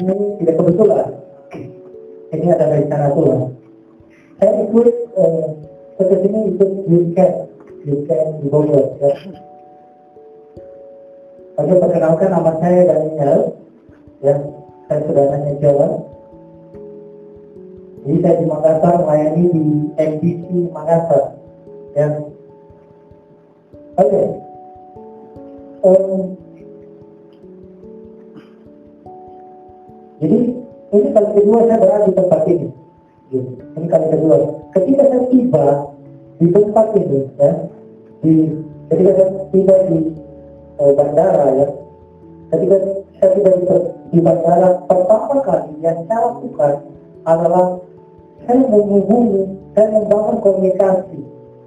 ini tidak kebetulan. Ini adalah rencana Tuhan. Saya ikut eh, ke sini ikut weekend, weekend di Bogor. Ya. Oke, perkenalkan nama saya Daniel. Ya, saya saudaranya Jawa. Jadi saya di Makassar melayani di MDC Makassar. Ya. Oke. Um, jadi ini kali kedua saya berada di tempat ini. Ya, ini kali kedua. Ketika saya tiba di tempat ini, ya, di ketika saya tiba di uh, bandara, ya, ketika saya tiba di, di bandara, pertama kali yang saya lakukan adalah saya menghubungi dan membangun komunikasi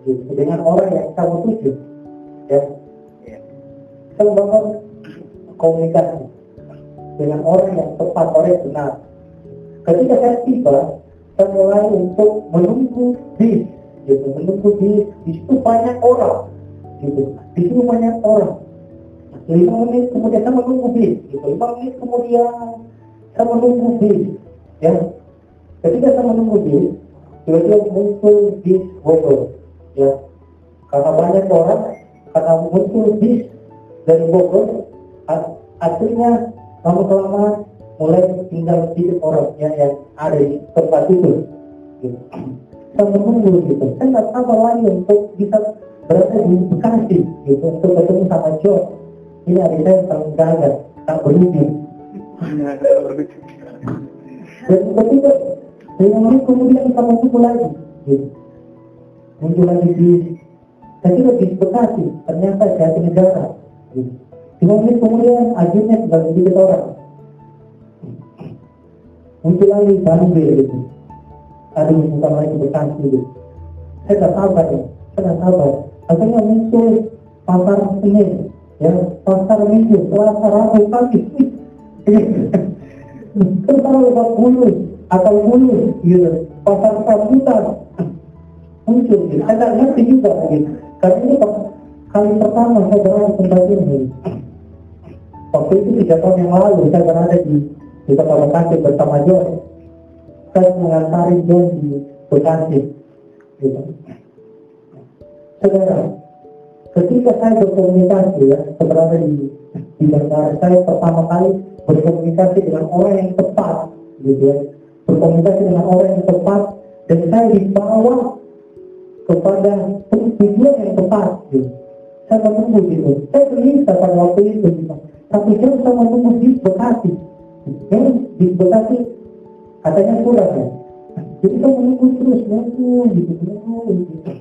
gitu, dengan orang yang saya tuju. Ya. Saya membangun komunikasi dengan orang yang tepat, orang yang benar. Ketika saya tiba, saya mulai untuk menunggu bis, gitu, menunggu bis, di situ banyak orang, gitu, di situ banyak orang. Lima menit kemudian saya menunggu bis, gitu, lima menit kemudian saya menunggu bis, ya. Ketika saya menunggu bis, tiba-tiba muncul bis Bogor, ya. Karena banyak orang, karena muncul bis dari Bogor, akhirnya lama-lama mulai tinggal sedikit orang yang, ada di tempat itu gitu. saya menunggu gitu saya nggak sabar lagi untuk bisa berada di Bekasi gitu untuk ketemu sama John ini adik saya paling gagah tak berhenti dan ketika dengan menit kemudian kita muncul lagi gitu. muncul lagi di saya kira di Bekasi ternyata jati negara gitu. Lima kemudian akhirnya tinggal sedikit orang. Muncul lagi Bambe gitu. Aduh, bukan lagi Bekasi gitu. Saya tak sabar ya, saya tak sabar. Akhirnya muncul pasar Senin, ya pasar Minggu, Selasa, Rabu, Pagi. Terus kalau lebat bulu atau bulu, gitu. Pasar Sabutan muncul gitu. Saya tak ngerti juga gitu. Karena ini kali pertama saya berada tempat ini. Waktu itu tiga tahun yang lalu saya berada di di kota Bekasi bersama John. Saya mengantari John di Bekasi. Gitu. Saudara, ketika saya berkomunikasi ya, berada di di bandara, saya pertama kali berkomunikasi dengan orang yang tepat, gitu ya. Berkomunikasi dengan orang yang tepat, dan saya dibawa kepada tujuan yang tepat, gitu. Saya menunggu gitu. Saya gelisah pada waktu itu, gitu tapi jauh sama menunggu di Bekasi yang di Bekasi katanya kurang ya jadi saya menunggu terus menunggu gitu menunggu gitu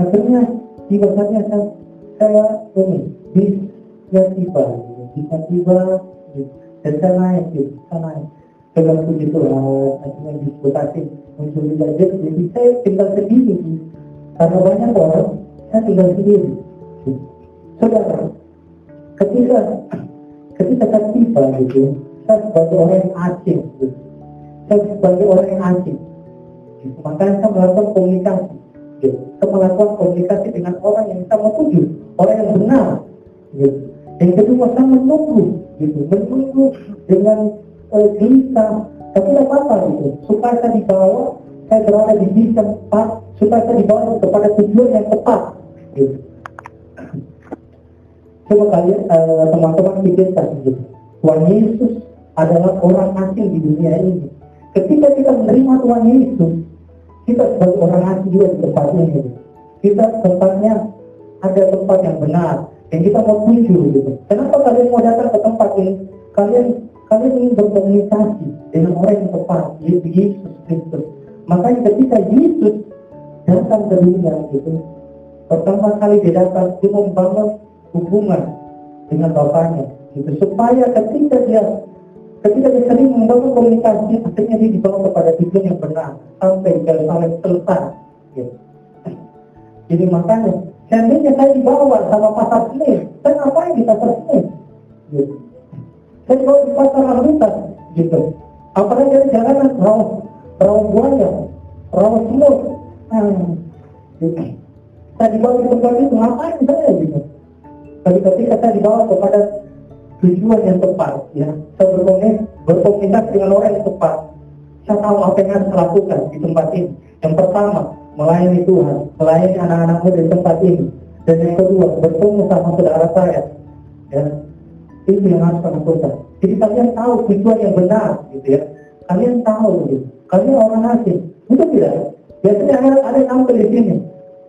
akhirnya tiba saatnya saya, saya ini bis yang tiba gitu. tiba gitu. dan saya naik gitu saya naik dengan puji Tuhan akhirnya di Bekasi muncul juga jadi saya tinggal sendiri gitu. karena banyak orang saya tinggal sendiri. Saudara ketika ketika saya tiba gitu saya sebagai orang yang asing gitu. Saya sebagai orang yang asing. Gitu. makanya saya melakukan komunikasi. Gitu. saya melakukan komunikasi dengan orang yang saya mau tuju orang yang benar. Gitu. Yang kedua saya menunggu gitu. Menunggu dengan uh, gelisah. Tapi tidak apa-apa gitu. Supaya saya dibawa saya berada di sisi tempat supaya saya dibawa kepada tujuan yang tepat Coba kalian uh, teman-teman pikirkan gitu. Tuhan Yesus adalah orang asing di dunia ini. Ketika kita menerima Tuhan Yesus, kita sebagai orang asing juga di tempat ini. Kita tempatnya ada tempat yang benar yang kita mau tuju gitu. Kenapa kalian mau datang ke tempat ini? Kalian kalian ingin berkomunikasi dengan orang yang tepat, yaitu Yesus Kristus. Makanya ketika Yesus datang ke dunia gitu, pertama kali dia datang, dia membangun hubungan dengan bapaknya gitu supaya ketika dia ketika dia sering membangun komunikasi akhirnya dia dibawa kepada tujuan yang benar sampai Yerusalem selesai gitu. jadi makanya seandainya saya dibawa sama pasar ini saya ngapain di pasar ini gitu. saya dibawa di pasar rambutan gitu apalagi dari jalanan rawa buaya rawa semut hmm. gitu. saya dibawa di tempat itu ngapain saya gitu? Tapi ketika saya dibawa kepada tujuan yang tepat ya saya berkomunikasi, berkomunikasi dengan orang yang tepat. Saya tahu apa yang harus lakukan di tempat ini. Yang pertama melayani Tuhan melayani anak-anakmu di tempat ini. Dan yang kedua bertemu sama saudara saya ya. Itu yang harus saya lakukan jadi kalian tahu tujuan yang benar gitu ya. Kalian tahu gitu kalian orang asing. Betul tidak? Biasanya ada, ada yang di sini.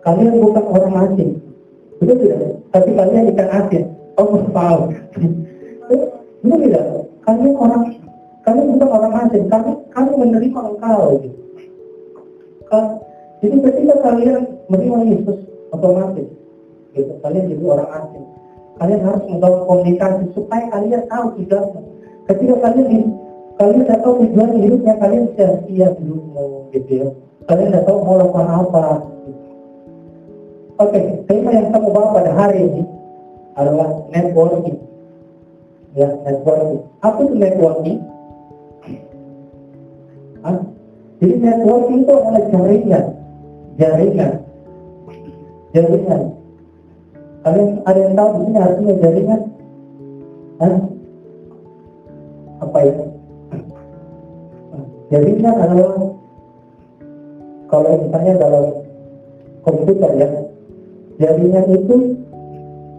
Kalian bukan orang asing. Betul tidak? Tapi kalian ikan asin. Oh tahu betul tidak? Kalian orang kalian bukan orang asing. Kami kami menerima engkau gitu. jadi ketika kalian menerima Yesus otomatis gitu kalian jadi orang asing. Kalian harus membangun komunikasi supaya kalian tahu tujuannya ketika kalian kalian tidak tahu tujuan hidupnya kalian sia-sia hidupmu gitu ya kalian tidak tahu mau lakukan apa Oke, okay, tema yang mau bawa pada hari ini adalah networking. Ya, networking. Apa itu networking? Hah? Jadi networking itu adalah jaringan, jaringan, jaringan. Kalian ada yang tahu di sini artinya jaringan? Hah? Apa ya? Jaringan adalah kalau misalnya dalam komputer ya, jaringan itu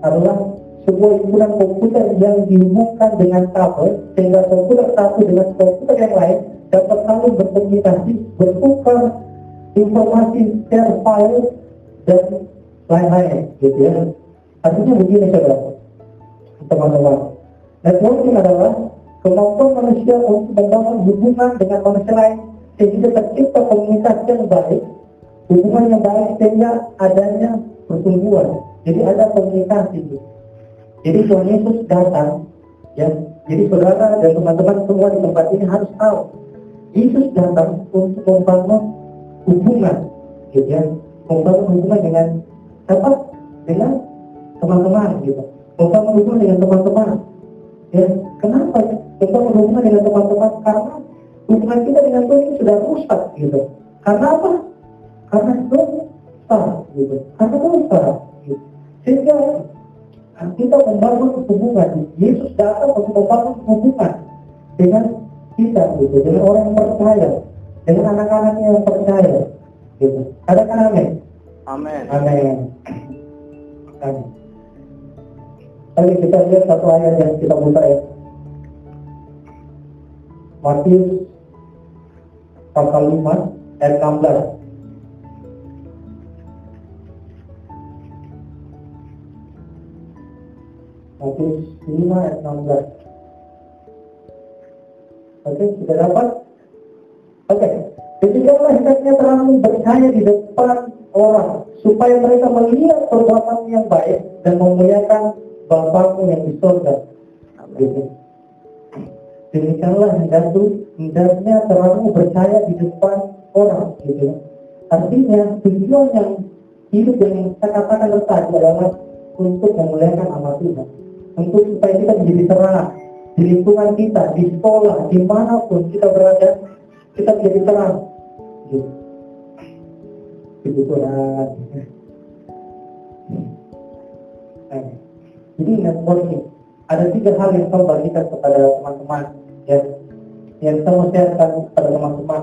adalah sebuah himpunan komputer yang dihubungkan dengan kabel sehingga komputer satu dengan komputer yang lain dapat saling berkomunikasi, bertukar informasi, share file dan lain-lain, gitu ya. Artinya begini saudara, teman-teman. Networking adalah kemampuan manusia untuk membangun hubungan dengan manusia lain sehingga tercipta komunikasi yang baik, hubungan yang baik sehingga adanya pertumbuhan. Jadi ada komunikasi. Jadi Tuhan Yesus datang, ya. Jadi saudara dan teman-teman semua di tempat ini harus tahu Yesus datang untuk membangun hubungan, gitu ya, membangun hubungan dengan apa? Dengan teman-teman, gitu. Membangun hubungan dengan teman-teman. Ya, kenapa? Membangun hubungan dengan teman-teman karena hubungan kita dengan Tuhan ini sudah rusak, gitu. Karena apa? Karena dosa, gitu. Karena dosa, gitu. Sehingga kita membangun hubungan. Yesus datang untuk membangun hubungan dengan kita gitu dengan orang yang percaya dengan anak-anaknya yang percaya gitu katakan amin amin amin amin Oke kita lihat satu ayat yang kita buka ya Matius pasal 5 ayat 16 Matius 5 ayat 16 Oke, sudah dapat? Oke, ketika hendaknya terang bercahaya di depan orang, supaya mereka melihat perbuatan yang baik dan memuliakan Bapakmu yang di surga. Gitu. Demikianlah hendaknya, hendaknya terangmu bercahaya di depan orang. Gitu. Artinya, tujuan yang hidup yang saya katakan tadi adalah untuk memuliakan nama Tuhan. Untuk supaya kita menjadi terang di lingkungan kita, di sekolah, di mana pun kita berada, kita menjadi terang. Gitu. Itu Tuhan. Nah, jadi. Ada tiga hal yang saya bagikan kepada teman-teman ya. Yang saya mau sharekan kepada teman-teman.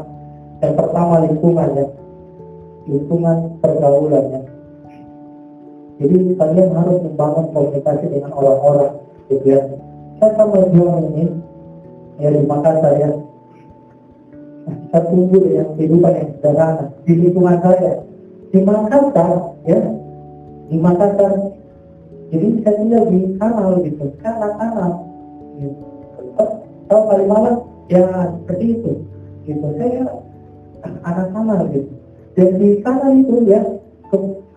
Yang pertama lingkungan ya. Lingkungan pergaulan ya. Jadi kalian harus membangun komunikasi dengan orang-orang gitu ya saya sama jual ini ya di Makassar ya saya tunggu dengan kehidupan yang sederhana di lingkungan saya di Makassar ya di Makassar jadi saya tinggal di kanal gitu kanal kanal gitu. Tahu Kalimalang ya seperti itu. Gitu. Saya anak kanal gitu. Dan di kanal itu ya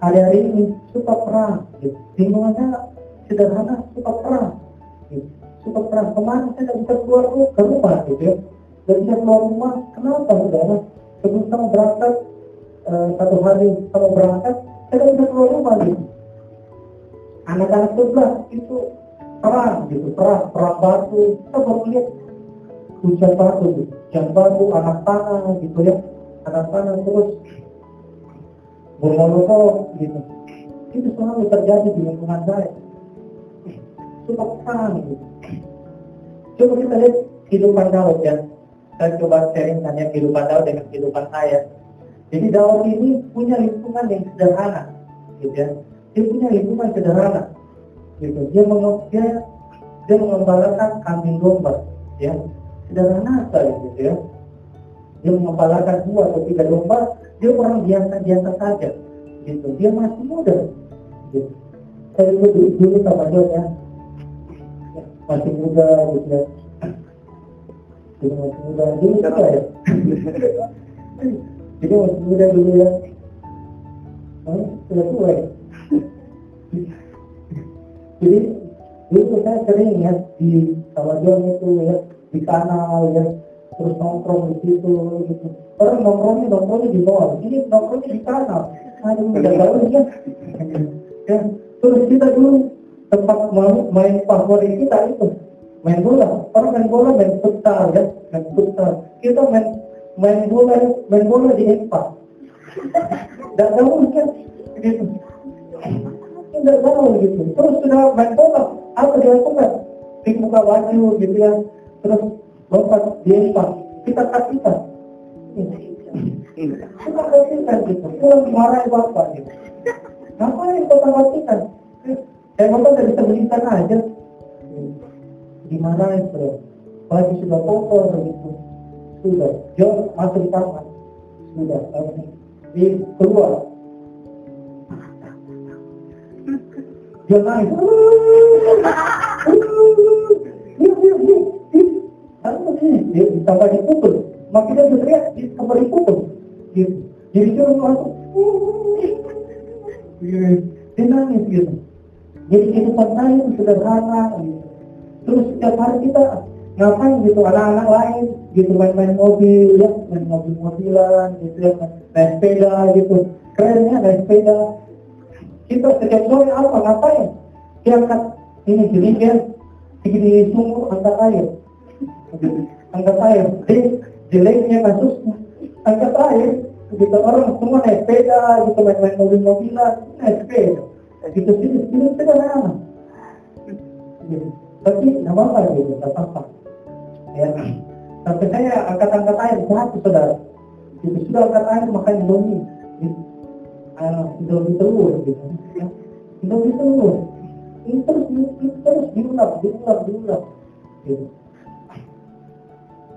hari-hari ini suka perang gitu. Lingkungannya sederhana suka perang gitu. Suka pernah ke mana saya tidak bisa keluar ke rumah gitu ya. Tidak bisa keluar rumah. Kenapa saudara? Sebelum kamu berangkat uh, satu hari kamu berangkat saya tidak bisa keluar rumah gitu. Anak-anak sebelah itu perang gitu. Perang perang batu. Kita baru lihat hujan batu hujan batu anak tanah gitu ya anak tanah terus bermolotov gitu itu selalu terjadi di lingkungan saya suka perang gitu. Coba kita lihat kehidupan Daud ya. Saya coba sharing tanya kehidupan Daud dengan kehidupan saya. Jadi Daud ini punya lingkungan yang sederhana, gitu ya. Dia punya lingkungan sederhana, gitu. Dia meng dia, dia mengembalakan kambing domba, ya. Sederhana sekali, gitu ya. Dia mengembalakan dua atau tiga domba, dia orang biasa-biasa saja, gitu. Dia masih muda, gitu. Saya dulu, dulu sama dia ya, masih muda, gitu ya. Jadi masih muda dulu juga ya jadi masih muda dulu ya. Oh, sudah tua ya? Jadi dulu saya sering ya di Sawadon itu ya di kanal ya. Terus nongkrong di situ gitu. Orang nongkrongnya nongkrongnya di bawah. Ini nongkrongnya di kanal. Aduh udah tahu ya ya terus kita dulu tempat main favorit kita itu main bola. Orang main bola main futsal ya. Main futsal. Kita main main bola main bola di EPA. Tidak tahu kan gitu. Tidak tahu gitu. Terus sudah main bola. Apa dilakukan di muka baju gitu ya terus lompat EPA kita kasihkan. Kita kasihkan gitu. Pulang marah bapak gitu. Ngapain kau kasihkan? Saya bapak dari bisa aja. Dimarahin bro. Baju sudah kotor begitu sudah. Jauh masuk di kamar. Sudah di keluar. Dia naik dia ditambah dipukul makin dia teriak ditambah dipukul gitu jadi dia masuk dia nangis gitu jadi kehidupan saya itu sederhana gitu terus setiap hari kita ngapain gitu anak-anak lain gitu main-main mobil ya main mobil-mobilan gitu ya main sepeda gitu kerennya main sepeda kita setiap sore apa ngapain diangkat ini jerigen di sumur angkat air angkat air. Di jeleknya kasusnya angkat air gitu orang semua naik sepeda gitu main-main mobil-mobilan naik sepeda. Gitu gitu gitu sederhana gitu tapi nggak apa-apa gitu apa-apa. Ya. Sampai saya angkat-angkat air satu saudara. Itu sudah angkat air makan indomie. Gitu. Uh, indomie telur gitu. Ya. indomie telur. Ini terus ini terus diulang diulang diulang gitu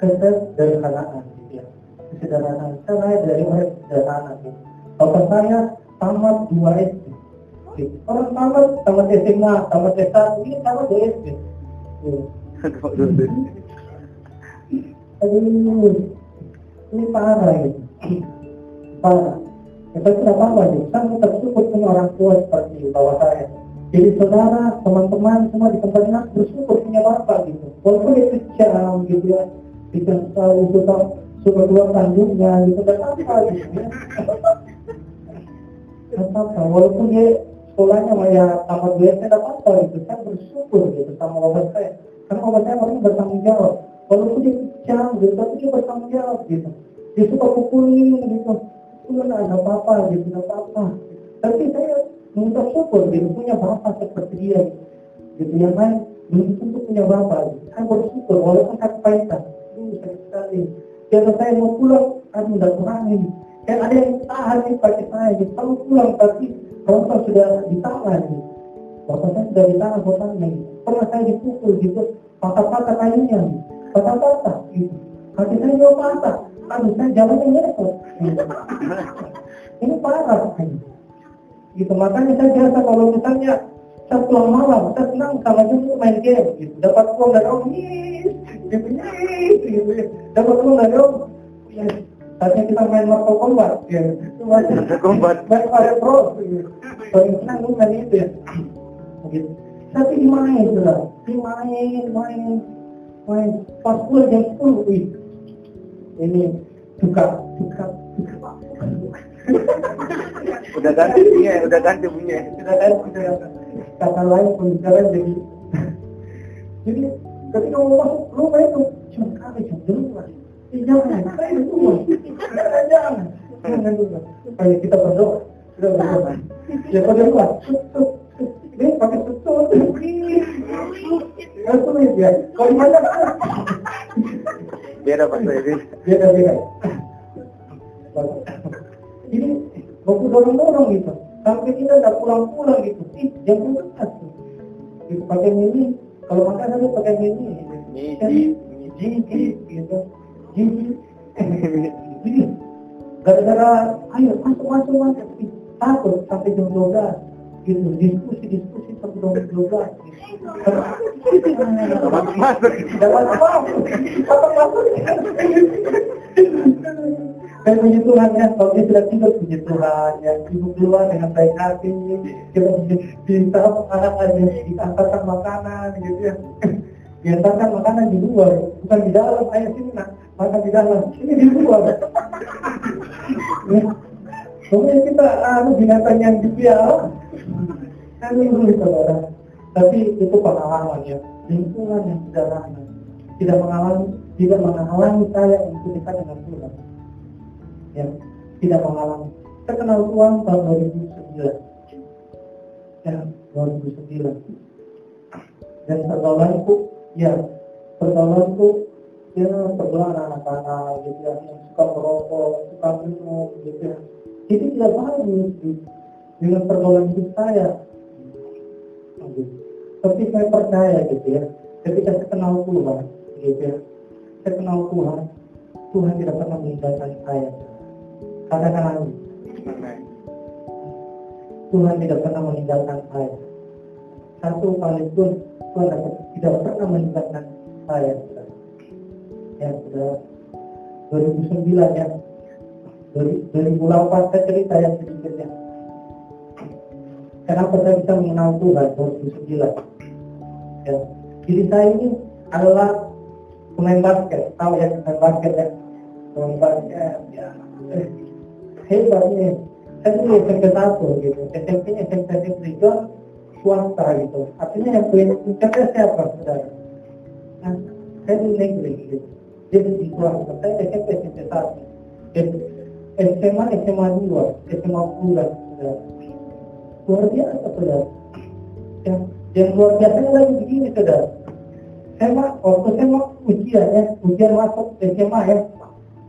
kesederhanaan gitu ya kesederhanaan saya dari orang sederhana gitu bapak saya tamat dua SD gitu. orang tamat tamat SMA tamat S1 ini tamat dua SD Aduh, ini parah gitu. Parah. Ya, tapi tidak apa-apa sih. Saya tetap syukur punya orang tua seperti bapak saya. Jadi saudara, teman-teman semua di tempat ini bersyukur punya bapak gitu. Walaupun dia kejam gitu ya. Tidak selalu suka suka keluar tanjungnya gitu. Dan apa gitu apa-apa. Walaupun dia sekolahnya ya tamat biasa tidak apa-apa gitu. Saya bersyukur gitu sama bapak saya karena obat saya orang bertanggung jawab. Walaupun dia kejam gitu, tapi dia bertanggung jawab gitu. Dia suka pukulin gitu. Itu nggak ada apa-apa gitu, nggak apa-apa. Tapi saya mengucap syukur gitu, punya bapak seperti dia gitu. Yang lain belum tentu punya bapak gitu. Saya bersyukur walaupun kata pahitan. Itu sakit sekali. Kalau saya mau pulang, kan udah kurangin. Dan ada yang tahan nih pakai saya gitu. Kalau pulang tapi kalau sudah ditahan gitu. Bapak saya sudah ditahan gitu pernah saya dipukul gitu patah-patah kayunya patah-patah gitu kaki saya juga patah aduh saya jalannya gitu. ini parah gitu makanya saya biasa kalau misalnya pulang malam saya senang sama cucu main game gitu. Dapat uang dari om yes gitu yes gitu. Dapat uang dari om yes Tadi kita main Mortal Kombat, ya. Mortal Kombat. Main Fire Pro, gitu. Paling senang main itu ya. Gitu. Tapi dimain sudah dimain main main. Pas pulang jam sepuluh ini buka buka buka. Udah ganti punya udah ganti punya. Udah ganti punya kata lain pembicaraan jadi jadi ketika mau masuk rumah itu cuma kali cuma dulu jangan saya dulu jangan jangan dulu kayak kita berdoa. Sudah berdoa. Ya pada luar ini pakai betul agak sulit ya. Kalau di mana? Beda Pak Freddy. beda beda. Ini waktu dorong-dorong gitu. Sampai kita nggak pulang-pulang gitu. Ih, jam berapa tuh? Gitu, pakai mini. Kalau makan aku pakai mini. Miji, Jiji, gitu. Jiji. Jadi, gara-gara ayo masuk masuk masuk takut sampai jam 12 gitu diskusi diskusi sampai jam 12 Masuk. tidak masuk masuk masuk dan puji Tuhan ya. Kalau dia sudah tidur puji Tuhan ya. Ibu keluar dengan baik hati kita bisa makanannya diantarkan makanan gitu ya. Diantarkan makanan di luar bukan di dalam. Ayo sini nak. Makan di dalam. Ini di luar. Ya. Pokoknya kita anu binatang yang dipiara kan itu saudara. Tapi itu pengalaman ya. Lingkungan yang sederhana. Tidak mengalami tidak menghalangi saya untuk dekat dengan Tuhan ya tidak mengalami. Saya kenal Tuhan tahun 2009 ya 2009 dan pergaulanku ya pergaulanku ya pergaulan anak-anak gitu ya yang suka merokok suka minum gitu ya. Itu tidak bagus gitu. dengan pergaulan hidup saya tapi saya percaya gitu ya ketika saya kenal Tuhan gitu ya saya kenal Tuhan Tuhan tidak pernah meninggalkan saya katakan amin. Tuhan tidak pernah meninggalkan saya. Satu kali pun Tuhan tidak pernah meninggalkan saya ya sudah 2009 ya. 2008 saya cerita yang sedikitnya kenapa saya bisa mengenal Tuhan? 2009 ya. Jadi saya ini adalah pemain basket, tahu ya pemain basket ya, pemain basket ya. Eh, Hebatnya, saya dulu SMP satu gitu, SMP nya SMP tiga swasta gitu. Artinya yang punya puncaknya siapa saudara? Nah, saya di negeri gitu. Jadi di swasta, saya SMP SMP satu. Dan SMA SMA dua, SMA pulang saudara. Luar biasa saudara. Yang, yang luar biasa lagi begini saudara. SMA, waktu SMA ujian ya, ujian masuk SMA ya.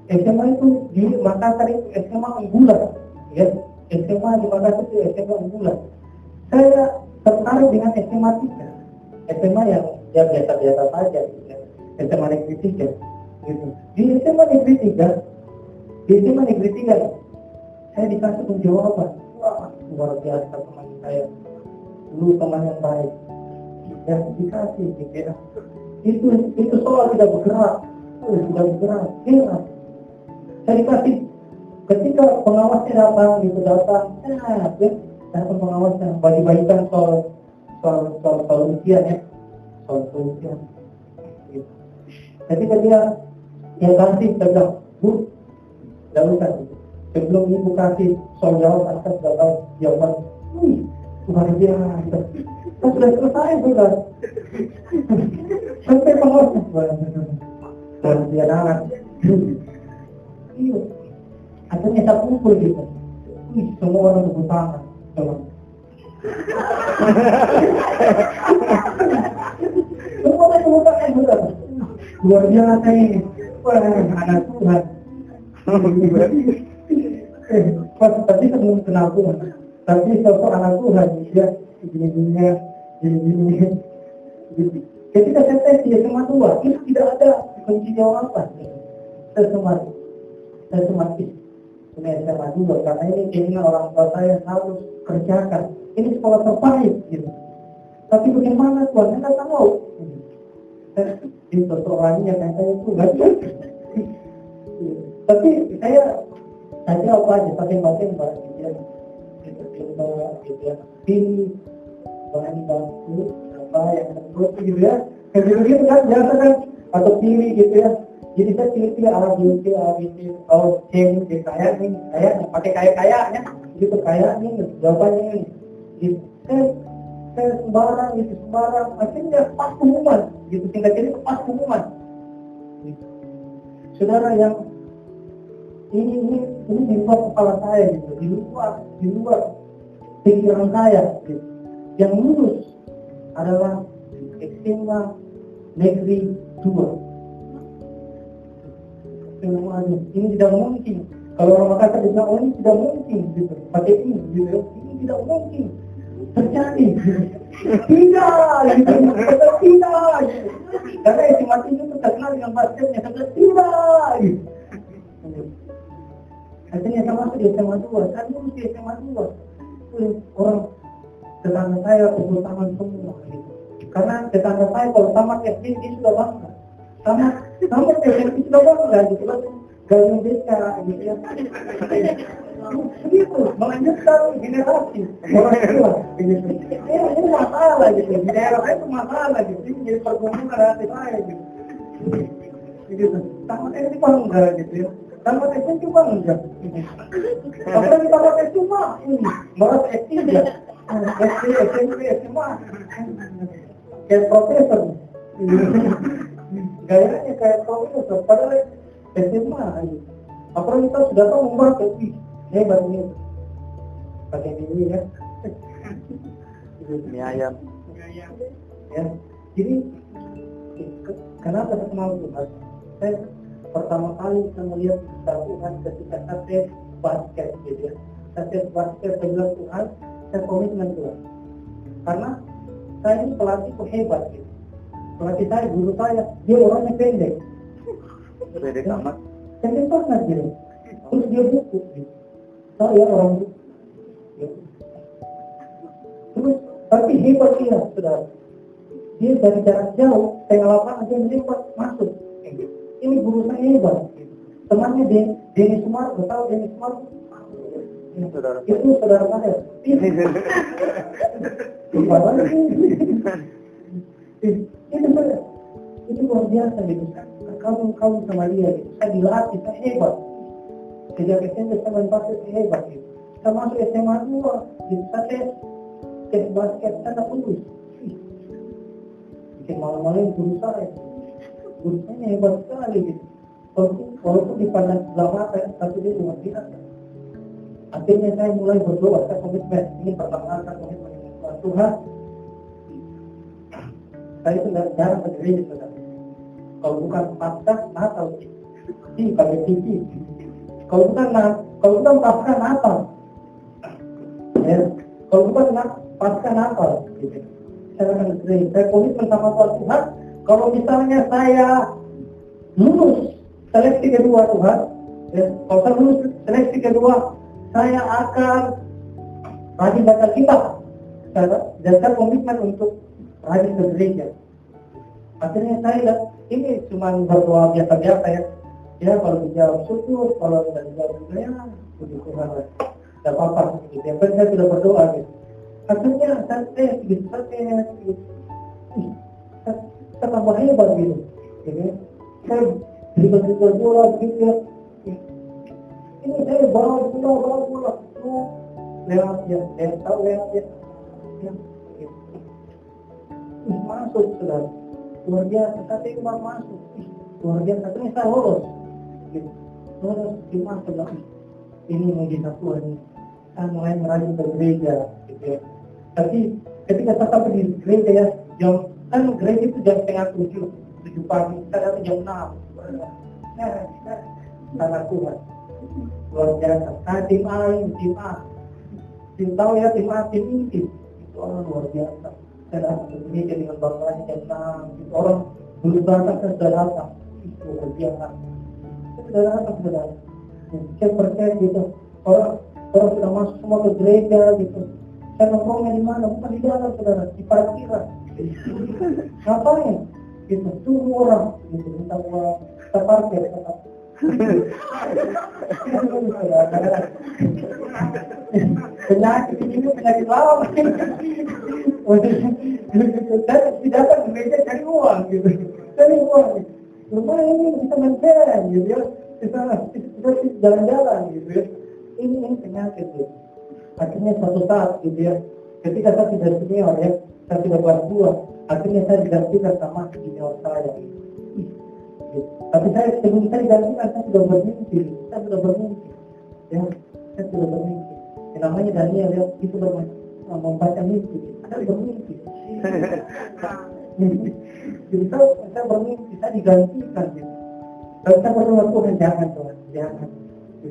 SMA itu di Makassar itu SMA unggulan, ya. SMA di Makassar itu SMA unggulan. Saya tertarik dengan SMA 3, SMA yang ya biasa-biasa saja, ya. SMA negeri 3, gitu. Di SMA negeri 3, di SMA negeri 3, saya dikasih penjawaban. Wah, luar biasa teman saya. Dulu teman yang baik. yang dikasih gitu ya. Itu itu soal tidak bergerak, tidak bergerak, heran. Saya dikasih ketika pengawasnya datang gitu datang, nah, ya, datang pengawasnya bagi-bagikan soal soal soal soal ujian ya, soal ujian. Gitu. Ketika dia yang kasih bilang, bu, tidak usah. Sebelum ibu kasih soal jawab, saya sudah tahu jawaban. Wih, luar biasa. Kan sudah selesai sudah. Sampai pengawas. Dan dia anak. Iya. Akhirnya kita kumpul gitu. Wih, semua orang tepuk tangan. Coba. Semua orang tepuk tangan. Luar biasa ini. Wah, anak Tuhan. eh, pas tadi kan belum kenal Tuhan. Tapi sosok anak Tuhan, dia gini-gini. Gitu. Ketika saya tes di SMA 2, itu tidak ada kunci jawaban. Saya saya sempat punya SMA 2, karena ini keinginan orang tua saya harus kerjakan. Ini sekolah terbaik, gitu. Tapi bagaimana Tuhan, saya nggak tahu. Di sosok orangnya kan saya itu nggak Tapi saya, saya jawab aja, pakai-pakai mbak, gitu ya. Gitu, mbak, gitu ya. Pilih, bahan baku, apa yang tersebut gitu ya kayak gitu gitu kan biasa kan atau pilih gitu ya jadi saya pilih pilih A B C A B C oh C gitu kayak nih kayak pakai kayak kayaknya gitu kayak nih jawabannya ini gitu. Saya saya sembarang gitu sembarang. Akhirnya pas pengumuman. Gitu tinggal jadi pas pengumuman. Gitu. saudara yang ini ini ini di luar kepala saya gitu. Di luar di luar pikiran saya gitu. Yang lulus adalah SMA negeri dua. Semuanya ini tidak mungkin. Kalau orang Makassar bilang oh ini tidak mungkin, gitu. Pakai ini, gitu. Ini tidak mungkin terjadi. tidak, gitu. Kata tidak. Karena SMA itu terkenal dengan basketnya, kata tidak. Gitu. Akhirnya sama masuk di SMA 2, saya lulus di SMA 2. Orang tetangga saya pukul tangan semua gitu. Karena tetangga saya kalau tamat SD dia sudah bangga. Tamat tamat SMP sudah bangga gitu kan. Gaya desa gitu ya. Begitu, melanjutkan generasi orang tua gitu. Ini, ini masalah gitu. Di daerah itu masalah gitu. Ini jadi pergumulan hati saya gitu. Gitu. Tamat SD bangga gitu ya. Tamat SMP bangga. Apalagi tamat SD mah ini, barat SD ya. SD, SMP, SMA kayak profesor gayanya kayak profesor padahal SMA aja apalagi kita sudah tahu membaca wih hebat ini pakai ini ya. Mie ayam. ya. Jadi ke- kenapa saya kenal Tuhan saya pertama kali saya melihat Tuhan ketika saya basket gitu ya. Saya basket saya Tuhan saya komitmen Tuhan. Karena saya ini pelatih hebat gitu pelatih saya guru saya dia orangnya pendek. Beda amat. pendek banget gitu terus dia buku gitu saya orang buku Ya. terus tapi hebat dia sudah dia dari jarak jauh tengah lapangan dia melipet masuk. Ini guru saya hebat. Temannya Den Denny Sumargo tahu Denny Sumargo Saudara. itu saudara saya sih? itu benar itu luar biasa gitu kamu kamu sama dia gitu. Saya dilatih saya hebat. Sejak SMP saya main basket hebat gitu. Saya masuk SMA 2 gitu. Saya tes tes basket saya tak lulus bikin malu-maluin guru saya. Guru saya hebat sekali gitu. Walaupun, walaupun dipandang sebelah mata tapi dia luar biasa. Akhirnya saya mulai berdoa saya komitmen. Ini pertama saya komitmen dengan Tuhan saya itu nggak jarang saudara kalau bukan pasca Natal di pakai TV kalau bukan kalau bukan pasca Natal ya. Kalau bukan pasca Natal gitu. Saya akan gereja saya komitmen sama Tuhan Tuhan. Kalau misalnya saya lulus seleksi kedua Tuhan ya, kalau saya lulus seleksi kedua saya akan rajin baca kitab. Dan saya komitmen untuk rajin ke gereja akhirnya saya lihat ini cuma berdoa biasa-biasa ya. Ya kalau dijawab syukur kalau tidak dijawab juga ya puji Tuhan lah. Tidak apa-apa gitu. Yang penting saya sudah berdoa gitu. Akhirnya saya tes gitu saya tes gitu saya, tambah hebat gitu. Ya. saya dribble-dribble bola gitu ya. Ini saya bawa bola bawa tuh lewat ya saya tahu lewat ya ya. Ih, masuk saudara luar biasa tapi baru masuk. Ih, luar biasa terus saya lolos gitu. Lolos lagi. Ini mujizat Tuhan ini saya mulai merajin ke gereja gitu ya. Tapi ketika saya sampai di gereja ya jam kan gereja itu jam setengah tujuh tujuh pagi saya datang jam enam. Nah, nah, sangat Tuhan luar biasa. Saya tim A ini tim A. Tim tahu ya tim A tim inti. Itu orang luar biasa saya datang ke gereja dengan bangganya itu orang sudah datang itu saya sudah datang sudah saya percaya gitu orang orang sudah masuk semua ke gereja gitu saya nongkrongnya di mana bukan di dalam saudara di parkiran ngapain gitu tunggu orang gitu minta uang kita parkir kita penyakit ini penyakit lama saya tidak ke gereja cari uang gitu cari uang lumayan ini bisa mencari gitu ya bisa jalan-jalan gitu ya ini ini penyakit gitu akhirnya suatu saat gitu ya ketika saya sudah senior ya saya sudah kelas dua akhirnya saya digantikan sama senior saya gitu. Gitu. tapi saya sebelum saya digantikan saya sudah bermimpi saya sudah bermimpi ya saya sudah bermimpi yang namanya Daniel ya itu bermimpi membaca mimpi ada bermimpi saya, saya bermimpi, saya digantikan gitu. Kalau saya berdoa Tuhan jangan Tuhan, jangan.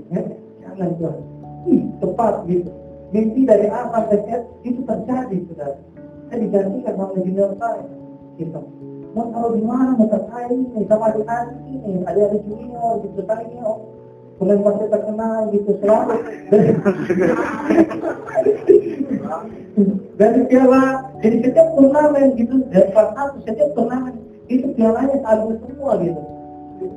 Ya, jangan Tuhan. Ih, tepat gitu. Mimpi dari apa saja itu terjadi saudara. Saya digantikan sama junior saya. Gitu. Mau taruh di mana muka saya ini sama adik-adik ini, adik-adik junior gitu. Ini oh, pemain basket terkenal gitu selalu. dari piala jadi setiap turnamen gitu dari kelas satu setiap turnamen itu pialanya selalu semua gitu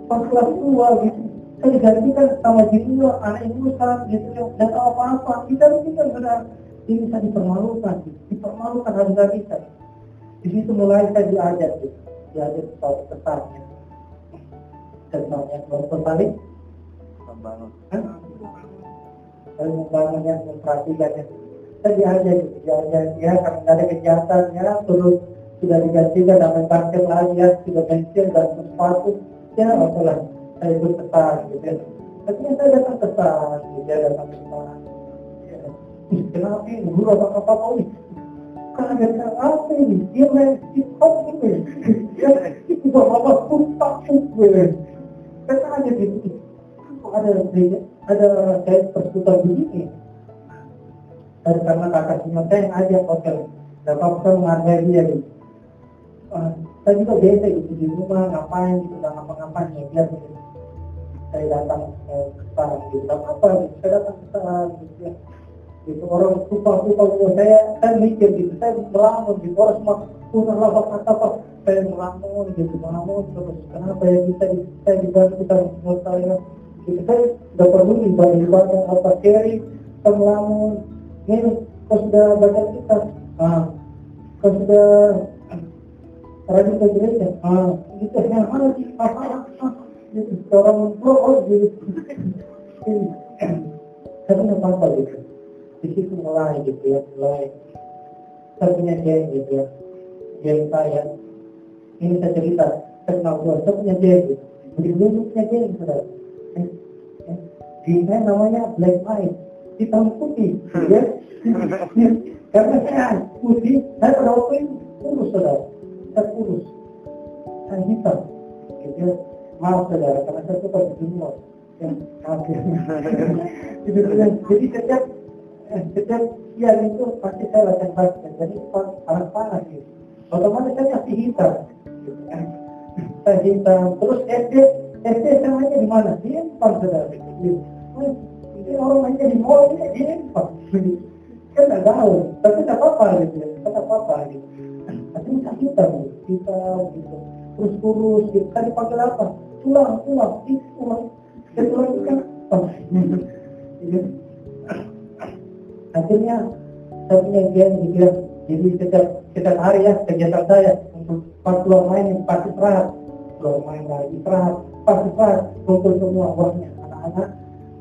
pas kelas dua gitu saya digantikan sama junior anak ingusan gitu tidak tahu apa apa kita ini kan sudah ini bisa dipermalukan gitu. dipermalukan harga kita di situ mulai saya diajar gitu diajar soal pesannya pesannya kalau tertarik Membangun. saya membangunnya memperhatikannya saya diajar gitu diajar dia karena ada kejahatan ya terus sudah digantikan dengan basket lagi ya sudah pensiun dan sepatu ya apalah saya ikut pesan gitu ya. Akhirnya saya datang pesan gitu ya datang pesan ya. Ih, kenapa ini? Guru apa apa apa ini? Kaget apa ini? Dia main hip hop ini ya itu bapak sumpah gue saya kaget gitu kok ada ada kayak persekutuan begini dari karena kakak cuma saya yang ajak hotel dan saya menghargai dia gitu uh, saya juga biasa gitu di rumah ngapain gitu dan ngapa-ngapain ya biar gitu saya datang ke kesal gitu dan apa gitu saya datang ke kesal gitu ya gitu orang suka suka gitu saya saya mikir gitu saya melamun gitu orang semua punya lafaz kata apa saya melamun gitu melamun terus kenapa ya kita saya dibantu kita menurut saya gitu saya udah perlu ibadah ibadah apa seri kita melamun ini kalau sudah baca kita. Nah kalau sudah rajin ke gereja ah gitu yang mana sih? Apa gitu orang oh gitu tapi nggak apa gitu. Di situ mulai gitu ya mulai. Saya geng gitu ya. Geng saya. Ini saya cerita saya kenal dua saya punya geng gitu. Begitu dulu punya geng saudara di saya namanya black white hitam putih. Ya? Karena saya putih saya pada waktu itu kurus saudara. Saya kurus saya hitam. Gitu maaf saudara karena saya suka di junior ya maaf ya gitu, jadi setiap eh, setiap siang itu pasti saya latihan basket. Jadi panas panas gitu. Otomatis saya pasti hitam? Gitu kan. Saya hitam. Terus SD SD samanya di mana? Di Empang saudara. Ini orang mainnya di mall ini di Empang. Kan nggak tahu. Tapi tak apa-apa gitu. Ya tak apa-apa gitu. Tapi kita hitam hitam gitu. Terus kurus gitu. Kan dipanggil apa? Tulang tulang. Itu tulang. Ya tulang itu kan akhirnya saya punya geng gitu jadi setiap setiap hari ya kegiatan saya untuk pas keluar main pas istirahat. Keluar main lagi istirahat pas istirahat kumpul semua uangnya anak-anak.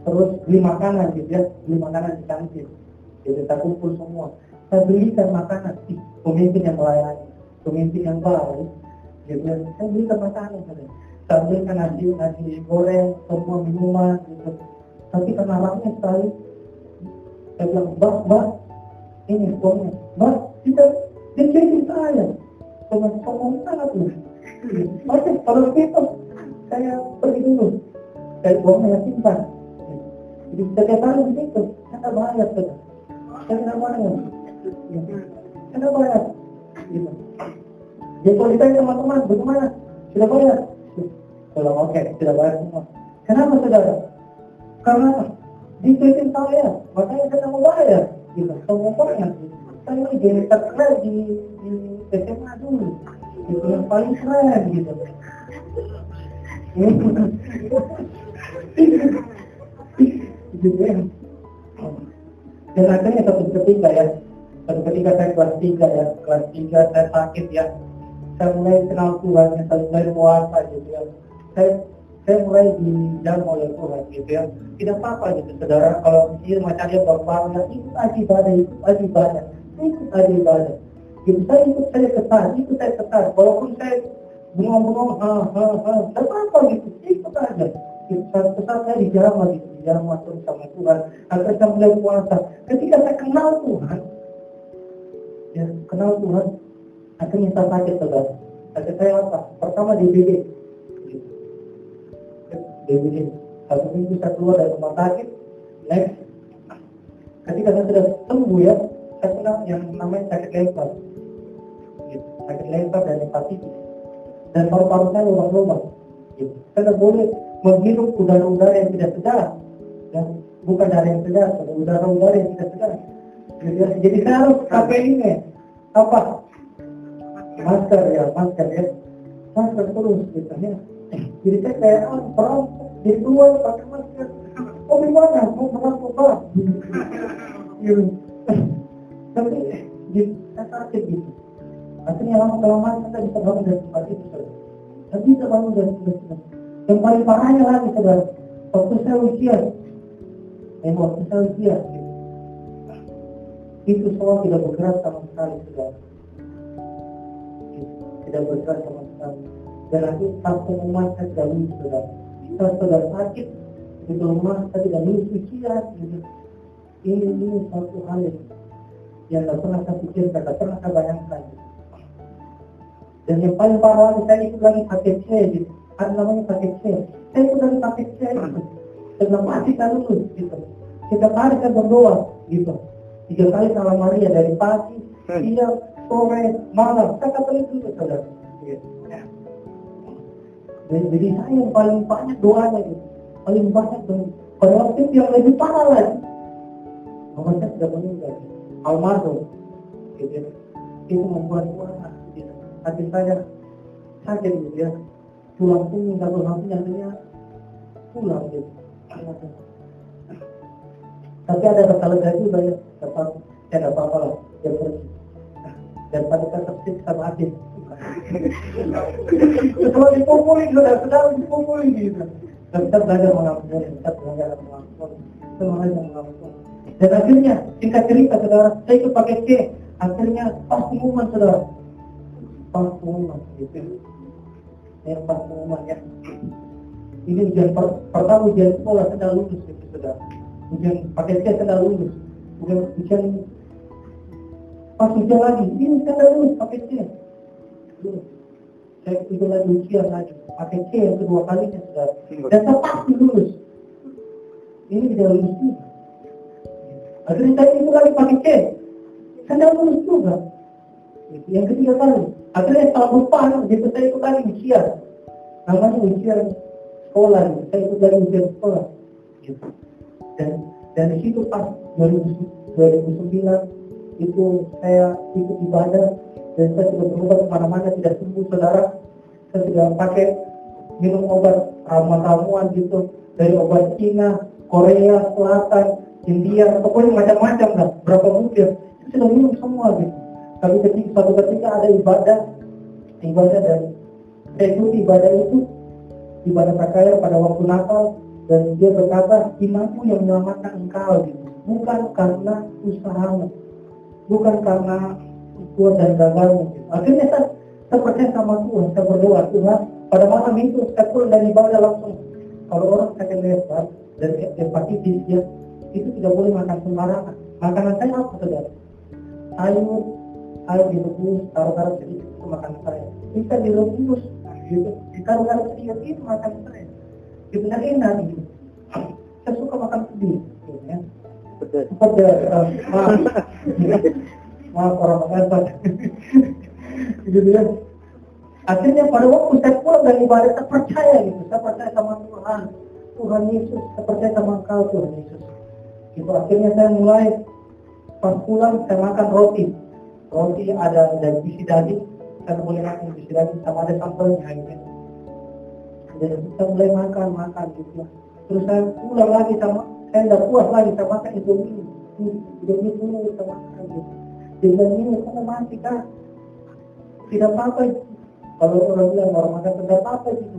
Terus beli makanan gitu ya beli makanan di kantin. Jadi kita kumpul semua. Saya belikan makanan. Si pemimpin yang melayani pemimpin yang baik gitu ya. Saya belikan makanan saya saya belikan nasi nasi goreng semua minuman gitu. Tapi karena anaknya sekali saya bilang mbak mbak ini uangnya. Mbak kita dia jadi saya. Sama sombong sangat loh Oke, kalau pergi dulu saya uangnya simpan jadi hari begitu saya bayar sudah saya tidak bayar saya tidak bayar gitu jadi kalau ditanya teman-teman bagaimana? Sudah bayar kalau oke sudah bayar semua. Kenapa saudara karena diketin saya makanya saya mau bayar gitu semua bayar saya ini jadi terkenal di, di SMA dulu. Gitu yang paling keren gitu gitu ya dan akhirnya satu ketika ya satu ketika saya kelas 3 ya kelas 3 saya sakit ya saya mulai kenal Tuhan ya, saya mulai puasa gitu ya saya saya mulai dijamu oleh Tuhan gitu ya tidak apa-apa gitu saudara kalau misalnya macam dia bapak ya ikut aja ibadah ikut aja ibadah ikut aja ibadah gitu saya ikut saya ketat ikut saya ketat walaupun saya bengong-bengong ha ha ha tidak apa-apa gitu ikut aja saat saya dijamah gitu dijamah terus sama Tuhan. Agar saya mulai puasa ketika saya kenal Tuhan ya kenal Tuhan akhirnya saya sakit saudara. Sakit saya apa? Pertama DBD DBD satu minggu saya keluar dari rumah sakit. Next. Ketika saya sudah sembuh ya saya kena yang namanya sakit gitu. sakit lempar dan hepatitis. Dan paru-paru saya lubang-lubang gitu. saya boleh menghirup udara-udara yang tidak sedar. Dan bukan dari yang sedar tapi udara-udara yang tidak sedar. Jadi, saya harus pakai ini apa? Masker ya masker ya. Masker terus gitu ya. Jadi saya kayak ah, perang. Jadi keluar pakai masker. Oh gimana mau merangkul pak gitu tapi di saya sakit gitu. Akhirnya lama kelamaan kita bisa bangun dari tempat itu saya bisa bangun dari tempat itu yang paling parahnya lagi saudara waktu saya usia. Eh waktu saya gitu. itu semua tidak bergerak sama sekali saudara tidak bergerak sama sekali. Dan aku satu rumah saya tidak lulus saudara saya sudah sakit di rumah saya tidak lulus pikiran gitu. Ini ini satu hal yang yang tidak pernah saya pikirkan tidak pernah saya bayangkan gitu. dan yang paling parah saya ikut lagi C gitu ada namanya paket C. Saya ikut lagi paket C. Gitu sebelum mati saya lulus gitu. Setiap hari saya berdoa gitu. Tiga kali salam Maria dari pagi siang sore malam. Saya katakan itu saudara. Gitu. jadi, jadi saya yang paling banyak doanya gitu. Paling banyak waktu itu yang lebih parah lagi. Mama saya sudah meninggal. Almarhum. Gitu. Itu membuat wah gitu. hati saya sakit gitu ya tulang punggung satu hati yang pulang gitu tapi ada rasa lega juga ya dapat ya ada apa-apa lah dia pergi. Dan pada saya tersiksa mati setelah dipukuli sudah sudah dipukuli gitu. Dan kita belajar mengampuni kita belajar mengampuni kita belajar mengampuni dan akhirnya singkat cerita saudara saya ikut pakai C. Akhirnya pas pengumuman saudara. Pas pengumuman gitu ya pas pengumuman ya. Ini ujian per, pertama ujian sekolah sudah lulus gitu saudara ujian pakai C saya sudah lulus. Ujian ujian pas ujian lagi. Ini saya sudah lulus pakai C. Lulus. Saya ikut lagi ujian lagi. Pakai C yang kedua kalinya saudara dan saya pasti lulus. Ini tidak lulus juga. Akhirnya saya ikut lagi pakai C. Tidak lulus juga. Yang ketiga kali akhirnya setelah lupa gitu. Saya ikut lagi ujian. Namanya ujian sekolah gitu. saya ikut lagi ujian sekolah gitu. dan di situ pas 2009 itu saya ikut ibadah dan saya sudah berobat ke mana-mana tidak sembuh saudara. Saya sudah pakai minum obat ramuan-ramuan gitu. Dari obat Cina, Korea Selatan, India, pokoknya macam-macam lah berapa butir. Saya sudah minum semua gitu tapi ketika suatu ketika ada ibadah ibadah dan ikuti ibadah itu ibadah saya pada waktu Natal dan dia berkata imanku yang menyelamatkan engkau gitu. bukan karena usahamu bukan karena kuat dan gagalmu gitu. akhirnya saya, saya percaya sama Tuhan saya berdoa Tuhan pada malam itu saya pulang dari ibadah langsung kalau orang sakit lebar dan hepatitis ya itu tidak boleh makan sembarangan makanan saya apa saudara sayur sayur direbus taruh-taruh sedikit itu makanan saya bisa direbus gitu. Ditaruh-taruh sedikit itu saya itu dan enak gitu saya suka makan pedih gitu, ya. Betul. pedas uh, maaf. Maaf orang Batak gitu ya. Akhirnya pada waktu saya pulang dari ibadah saya percaya gitu. Saya percaya sama Tuhan. Tuhan Yesus saya percaya sama Engkau Tuhan Yesus. Itu akhirnya saya mulai pas pulang saya makan roti roti ada dari bisi daging saya boleh makan. Bisi daging sama ada sambelnya gitu. Dan saya mulai makan makan gitu. Terus saya pulang lagi sama saya tidak puas lagi saya makan ini. Ini dulu saya makan gitu. Dengan ini kamu mati kan tidak apa-apa kalau orang bilang orang makan tidak apa-apa gitu.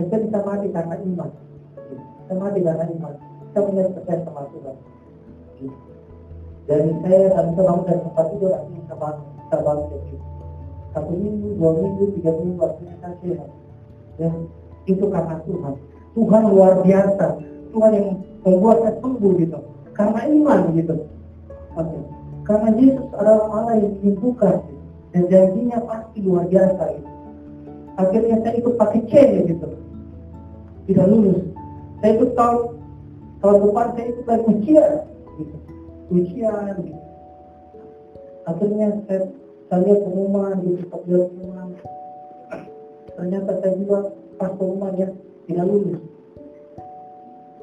Saya bisa mati karena iman saya mati karena iman. Saya punya percaya sama Tuhan gitu. Dan saya dan bisa bangun dari tempat itu artinya bisa bangun bisa bangun dari satu minggu dua minggu tiga minggu artinya saya sehat dan itu karena Tuhan Tuhan luar biasa Tuhan yang membuat saya sembuh gitu karena iman gitu Oke. karena Yesus adalah Allah yang menyembuhkan gitu. dan janjinya pasti luar biasa gitu. Akhirnya saya ikut pakai C gitu, tidak lulus. Saya ikut tahun tahun depan saya ikut lagi ujian, gitu. Ujian gitu. Akhirnya saya, saya pengumuman saya lihat pengumuman. Ternyata saya juga pas pengumuman ya tidak lulus.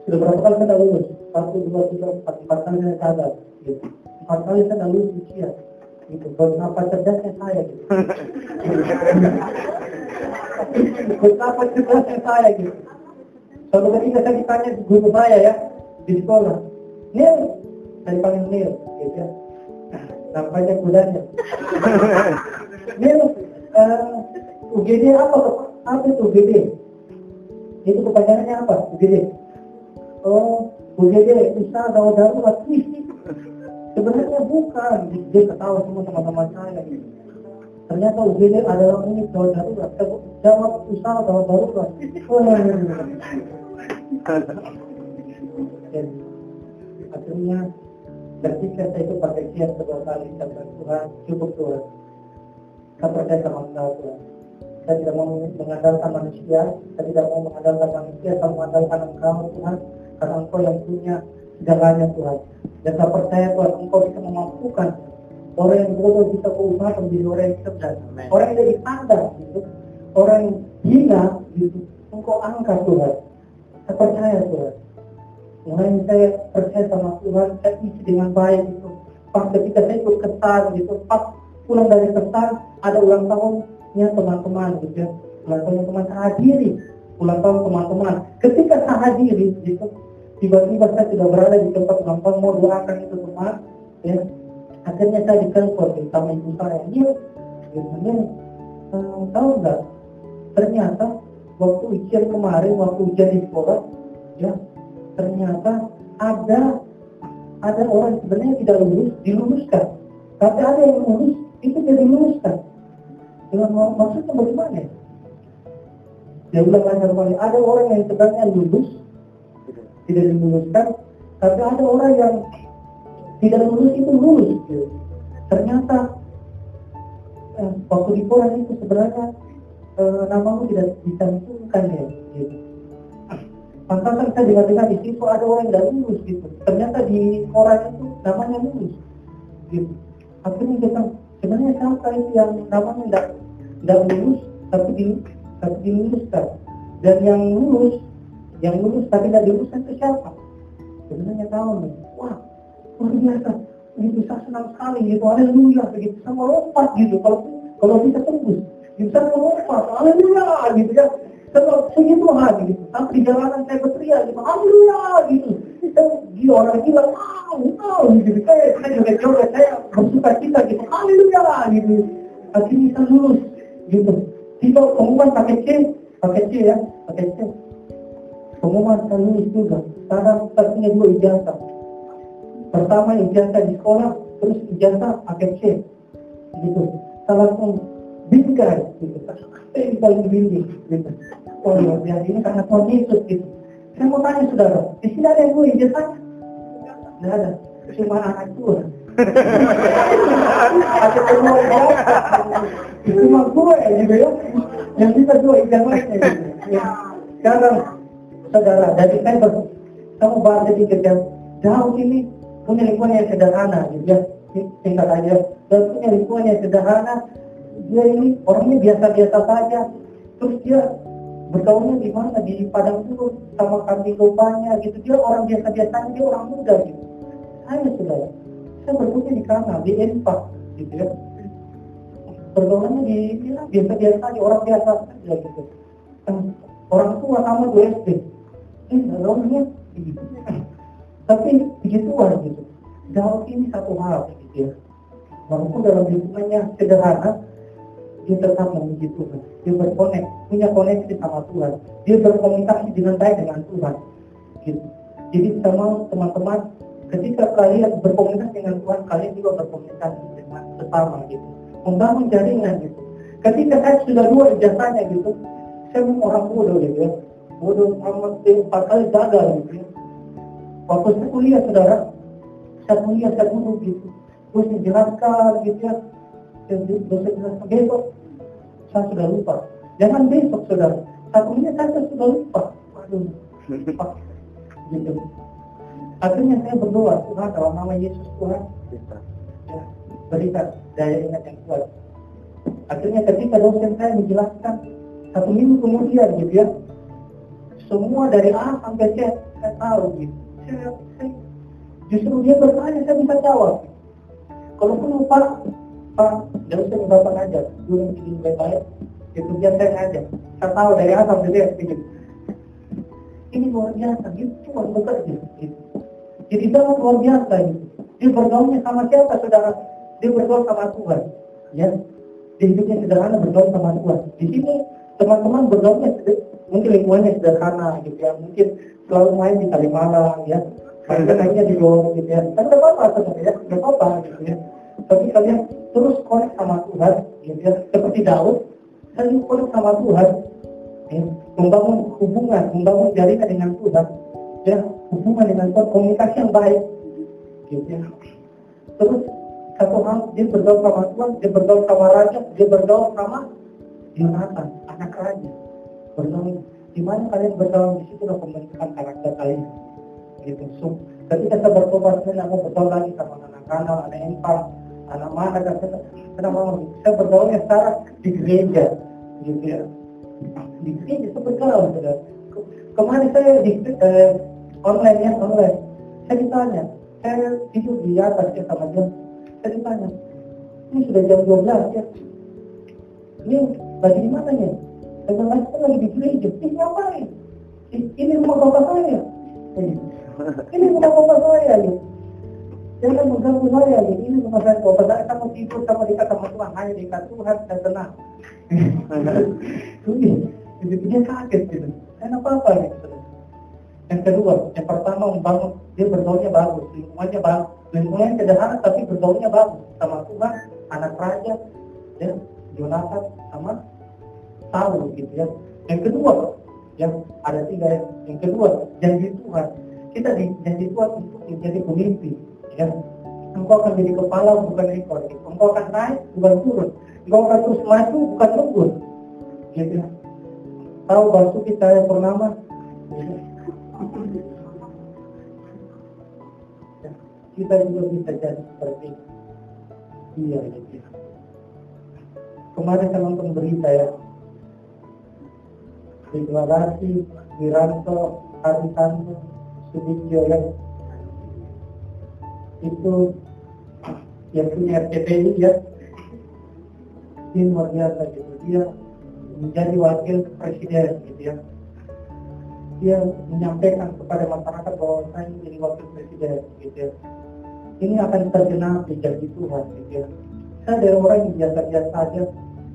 Sudah berapa kali saya tidak lulus? Satu, dua, tiga, empat, empat kali saya gagal. Gitu. Empat kali saya tidak lulus ujian. Gitu. Betapa cerdasnya saya gitu. Betapa cerdasnya saya gitu. Suatu ketika saya ditanya guru saya ya di sekolah, Nil, saya panggil Nil, gitu ya. Nampaknya kudanya. Nil, uh, UGD apa? Apa itu UGD? Itu kepanjangannya apa? UGD. Oh, UGD gawat darurat. Wih, sebenarnya bukan. Dia ketawa semua teman-teman saya. Gitu. Ternyata UGD adalah unit gawat darurat. Jawab usaha gawat darurat. Oh, dan akhirnya ketika saya itu pakai kias kedua kali kata Tuhan cukup Tuhan. Saya percaya sama engkau Tuhan. Saya tidak mau mengandalkan manusia saya tidak mau mengandalkan manusia saya mengandalkan engkau Tuhan. Karena engkau yang punya segalanya Tuhan. Dan saya percaya Tuhan engkau bisa memampukan orang yang bodoh bisa berubah menjadi orang yang cerdas. Orang yang jadi tanda gitu. Orang yang hina gitu. Engkau angkat Tuhan. Saya percaya Tuhan Mulai saya percaya sama Tuhan, saya isi dengan baik itu. Pas ketika saya ikut kesan gitu, pas pulang dari kesan, ada ulang tahunnya teman-teman gitu ya. Ulang tahun teman saya hadiri, ulang tahun teman-teman. Ketika saya hadiri gitu, tiba-tiba saya tidak berada di tempat ulang tahun, mau doakan itu teman, ya. Akhirnya saya ditelepon gitu, sama ibu saya, dia, gitu, dia, hmm, tahu nggak? Ternyata waktu ujian kemarin, waktu ujian di sekolah, ya ternyata ada ada orang sebenarnya tidak lulus diluluskan tapi ada yang lulus itu tidak diluluskan dengan maksudnya bagaimana? Ya ulang lagi ada orang yang sebenarnya lulus tidak diluluskan tapi ada orang yang tidak lulus itu lulus ternyata eh, waktu di itu sebenarnya eh, namamu tidak dicantumkan ya Pantasan saya dengar-dengar di situ ada orang yang lulus gitu. Ternyata di koran itu namanya lulus. Gitu. Akhirnya kita sebenarnya siapa itu yang namanya tidak tidak lulus tapi di tapi diluluskan. Dan yang lulus yang lulus tapi tidak diluluskan itu siapa? Sebenarnya tahu nih. Wah, luar biasa. Gitu saya senang sekali gitu. Haleluya begitu sama lompat gitu. Kalau kalau bisa tembus, bisa lompat. Haleluya gitu ya kalau segitu hari gitu, sampai di jalanan saya berteriak gitu, alhamdulillah gitu. Dan dia orang bilang, wow, wow gitu. Saya, saya coba, saya bersuka cita gitu, alhamdulillah gitu. Akhirnya saya lulus gitu. Tiba pengumuman pakai C, pakai C ya, pakai C. Pengumuman saya lulus juga. Sekarang saya punya dua ijazah. Pertama ijazah di sekolah, terus ijazah pakai C. Gitu. Saya langsung big guy gitu. Saya bimbing gitu oh luar biasa ini karena Yesus gitu. Saya mau tanya saudara, di sini ada yang gue ijazahnya? Tidak ada, cuma anak tua. Ada cuma gue gitu ya, yang bisa gue ijazahnya gitu. Ya. Sekarang saudara, dari ber, kamu bahas sedikit ya, jauh ini punya lingkungan yang sederhana gitu ya, singkat aja, dan punya lingkungan yang sederhana, dia ini orangnya biasa-biasa saja, terus dia bergaulnya di mana? Di padang gurun sama kambing dombanya gitu. Dia orang biasa biasa dia orang muda gitu. Saya sudah saya berkumpul di kana di empat gitu ya. Bergaulnya di ya, biasa biasa aja orang biasa saja gitu. Dan orang tua sama dua SD ini bergaulnya gitu. Tapi begituan gitu. Jauh ini satu hal gitu ya. Walaupun dalam lingkungannya sederhana dia tetap memuji Tuhan. Dia berkonek, punya koneksi sama Tuhan. Dia berkomunikasi dengan baik dengan Tuhan. Gitu. Jadi sama teman-teman, ketika kalian berkomunikasi dengan Tuhan, kalian juga berkomunikasi dengan sesama gitu. Membangun jaringan gitu. Ketika saya sudah dua ijazahnya gitu, saya orang bodoh gitu ya. Bodoh amat empat kali gagal gitu ya. Waktu saya kuliah saudara, saya kuliah saya duduk gitu. Terus dijelaskan gitu ya, Dan dosen bilang, besok saya sudah lupa. Jangan besok saudara. Satu menit saja sudah lupa. Waduh. Gitu. Akhirnya saya berdoa, Tuhan dalam nama Yesus Tuhan, Bisa. ya, berikan daya ingat yang kuat. Akhirnya ketika dosen saya menjelaskan satu minggu kemudian gitu ya, semua dari A sampai Z saya tahu gitu. Saya, saya, justru dia bertanya saya bisa jawab. Kalaupun lupa, Pak, dosen bapak ngajar, dulu bikin baik-baik, itu dia saya ngajar. Saya tahu dari A sampai Z gitu. Ini luar biasa, gitu cuma bekerja. Gitu. Jadi sangat luar biasa gitu. Dia bergaulnya sama siapa saudara? Dia bergaul sama Tuhan. Ya, dia hidupnya sederhana bergaul sama Tuhan. Di sini teman-teman bergaulnya mungkin lingkungannya sederhana gitu ya. Mungkin selalu main di Kalimalang ya. Naiknya di bawah gitu ya. Kan tidak apa-apa sebenarnya, ya. tidak apa-apa gitu ya. Tapi kalian terus connect sama Tuhan gitu ya. Seperti Daud, selalu connect sama Tuhan. Ya. Membangun hubungan, membangun jaringan dengan Tuhan. Ya, hubungan dengan Tuhan, komunikasi yang baik. Gitu ya. Terus satu hal dia bergaul sama Tuhan, dia bergaul sama raja, dia bergaul sama Yonatan, anak raja. Bergaul di mana kalian bergaul di situ lah pembentukan karakter kalian. Gitu. So, ketika saya bertobat saya mau bergaul lagi sama anak-anak, anak empang, anak mana dan saya saya bergaulnya sekarang di gereja, gitu ya. Di gereja saya bergaul. Ke- Kemarin saya di eh, online ya online, saya ditanya, saya tidur di atas ya sama dia, saya ditanya, ini sudah jam 12 ya, ini lagi di mana ya? Saya bilang, saya lagi di gereja, ini ngapain? "I- Ini rumah bapak saya. Ini rumah bapak saya ya. Jangan mengganggu saya ya. Ini rumah saya bapak saya sama tidur sama dekat sama Tuhan, hanya dekat Tuhan saya tenang. Ini, jadi dia kaget gitu. Dan apa-apa gitu. saudara. Yang kedua, yang pertama membangun dia bergaulnya bagus, lingkungannya bagus, lingkungannya sederhana tapi bergaulnya bagus sama Tuhan, anak raja, dan Yonatan sama Saul gitu ya. Yang kedua, yang ada tiga ya. Yang kedua, janji Tuhan. Kita di janji Tuhan untuk menjadi pemimpin. Ya. Engkau akan jadi kepala bukan ekor. Engkau akan naik bukan turun. Engkau akan terus maju bukan mundur. Gitu. Tahu Basuki saya Purnama? Gitu. Ya, kita juga bisa jadi seperti dia gitu. Kemarin saya nonton berita ya, deklarasi Wiranto Aritanto Sudibyo yang itu yang punya RCTI ya. Dia luar biasa gitu. Dia menjadi wakil presiden gitu ya. Dia menyampaikan kepada masyarakat bahwa saya ingin jadi wakil presiden gitu ya. Ini akan tergenapi janji Tuhan gitu ya. Saya dari orang yang biasa-biasa aja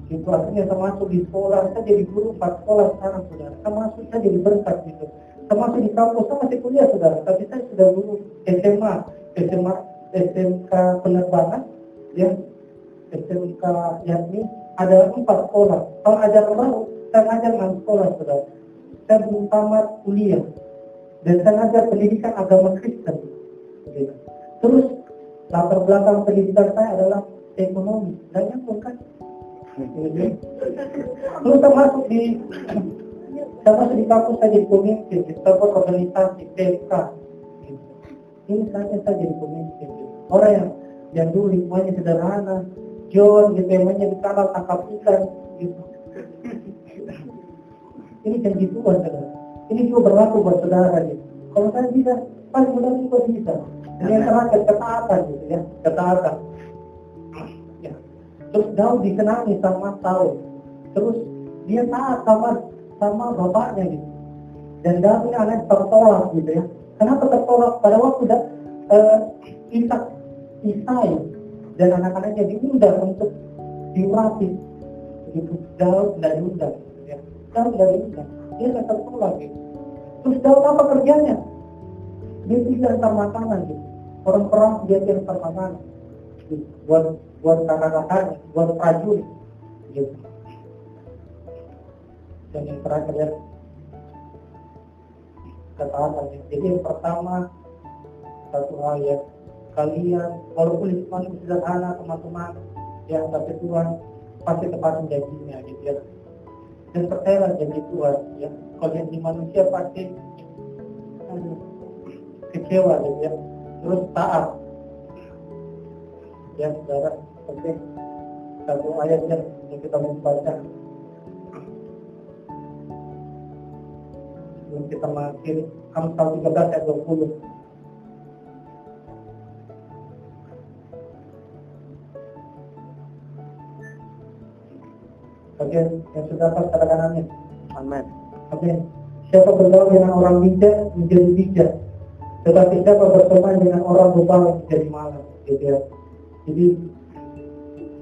gitu. Akhirnya saya masuk di sekolah saya jadi guru empat sekolah sekarang sudah saya masuk saya jadi berkat gitu. Saya masuk di kampus saya masih kuliah sudah tapi saya sudah guru SMA SMA SMK penerbangan ya. SMK yakni ada empat sekolah. Ajaran baru saya ngajar enam sekolah sudah saya belum tamat kuliah. Dan saya ngajar pendidikan agama Kristen. Gitu. terus latar belakang pendidikan saya adalah ekonomi. Dan nyambung kan Terus saya masuk di saya masuk di kampus saya jadi pemimpin di organisasi PK. Gitu. Ini saatnya saya jadi pemimpin. Gitu. Orang yang yang dulu lingkungannya sederhana, John gitu emangnya di kanal tangkap ikan gitu. Ini janji Tuhan saudara. Ini juga berlaku buat saudara gitu. Kalau saya bisa, paling mudah juga bisa. Dan yang terakhir ketaatan gitu ya, ketaatan. Ya. Terus Daud disenangi sama Saul. Terus dia taat sama sama bapaknya gitu. Dan Daud ini anak tertolak gitu ya. Kenapa tertolak? Pada waktu dah uh, Ishak, Isai dan anak-anaknya diundang untuk dilatih gitu. Daud tidak diundang ya. Daud tidak diundang. Dia akan tertolak gitu. Terus Daud apa kerjanya? Dia tidak makanan gitu. Orang perang dia tidak makanan. Gitu. Buat buat kakak-kakaknya, buat prajurit. Gitu. Dan yang terakhir ya, ketaatan. Jadi yang pertama satu hal ya, kalian walaupun lingkungan sederhana teman-teman, ya tapi Tuhan pasti tepatin janjinya gitu ya. Dan percayalah janji Tuhan ya. Kalau janji manusia pasti hmm, kecewa gitu ya. Terus taat. Ya saudara oke satu ayatnya yang kita mau sebelum kita mengakhiri Amsal 13 ayat 20 Oke, yang sudah dapat katakan amin. Amin. Amin. Siapa bergaul dengan orang bijak menjadi bijak, tetapi siapa berteman dengan orang berbalas menjadi malas, gitu ya. Jadi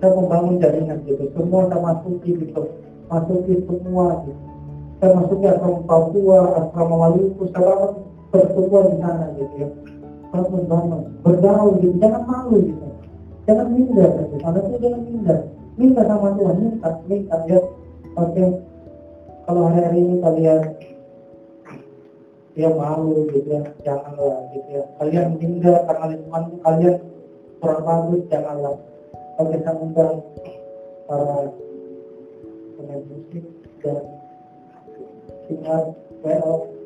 saya membangun jaringan gitu, semua saya masuki gitu, masuki semua gitu. Masuki asrama Papua, asrama Maluku, bangun pertemuan di sana gitu ya. Saya membangun, bergaul gitu, jangan malu gitu, jangan minder gitu, anaknya jangan minder minta sama Tuhan minta minta ya. Oke. Kalau hari-hari ini kalian ya malu gitu ya janganlah gitu ya. Kalian minder karena lingkungan kalian kurang bagus janganlah. Oke saya undang para pemain musik dan to have better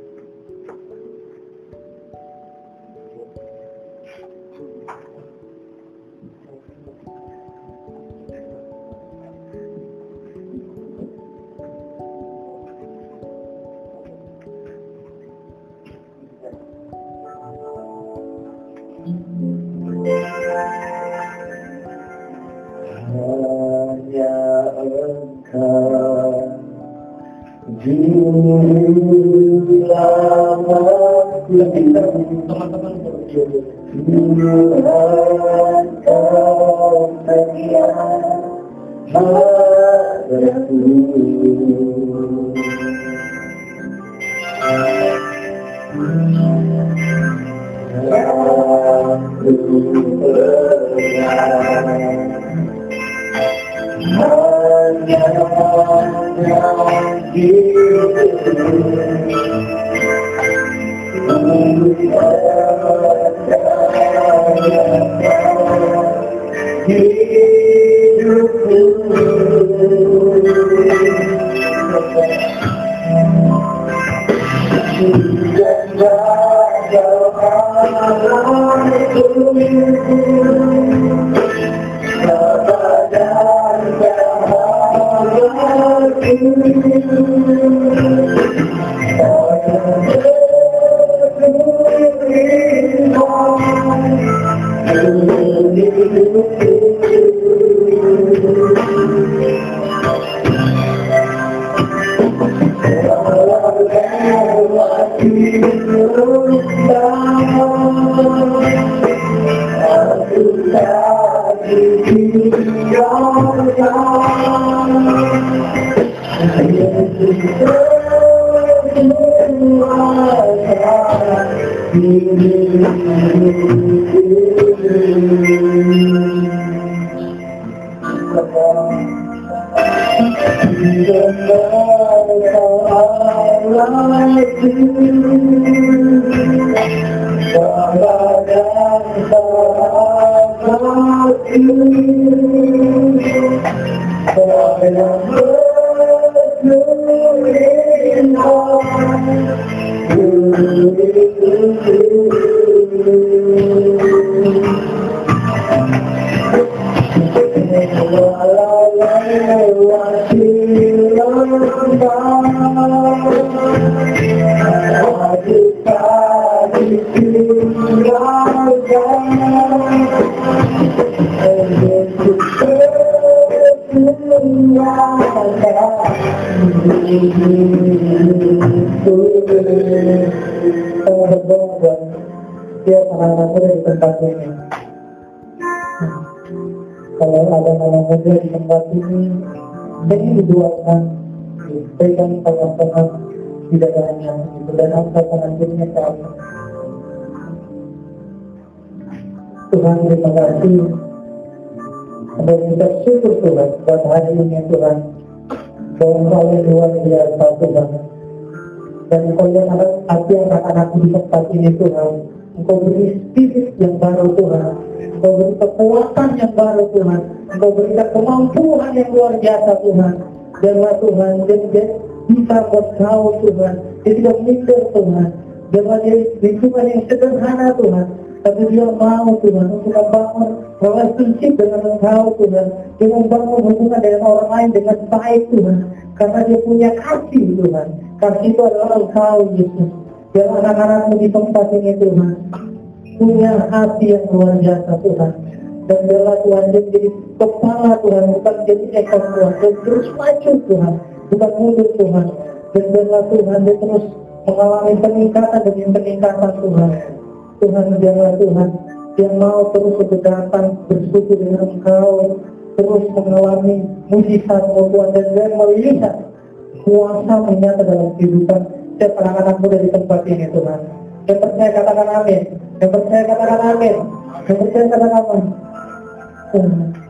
teman-teman berdiri saya muda di tempat ini, jadi didoakan, diberikan tengah-tengah di dadanya, gitu, dan angkat pengantinnya Allah. Tuhan terima kasih. Dan kita syukur Tuhan buat hari ini Tuhan. Bahwa Engkau yang luar biasa Tuhan dan engkau yang ada hati anak-anakku di tempat ini Tuhan engkau beri spirit yang baru Tuhan Engkau beri kekuatan yang baru Tuhan. Engkau berikan kemampuan yang luar biasa Tuhan. Biarlah Tuhan, dia, bisa buat kau Tuhan. Dia tidak minder Tuhan. Biarlah dia lingkungan yang sederhana Tuhan. Tapi dia mau Tuhan untuk membangun relationship dengan Engkau Tuhan. Dia membangun hubungan dengan orang lain dengan baik Tuhan. Karena dia punya kasih Tuhan. Kasih itu adalah Engkau Yesus. Biar anak-anakmu di tempat ini Tuhan punya hati yang luar biasa Tuhan. Dan biarlah Tuhan menjadi kepala Tuhan, bukan jadi ekor Tuhan. Dan terus maju Tuhan, bukan mundur Tuhan. Dan biarlah Tuhan dia terus mengalami peningkatan demi peningkatan Tuhan. Tuhan biarlah Tuhan yang mau terus berdatang bersekutu dengan Engkau, terus mengalami mujizat Tuhan dan dia melihat kuasa menyata dalam kehidupan setiap anak-anak muda di tempat ini Tuhan. Yang percaya katakan amin. Yang percaya katakan amin. Yang percaya katakan amin. Tuhan.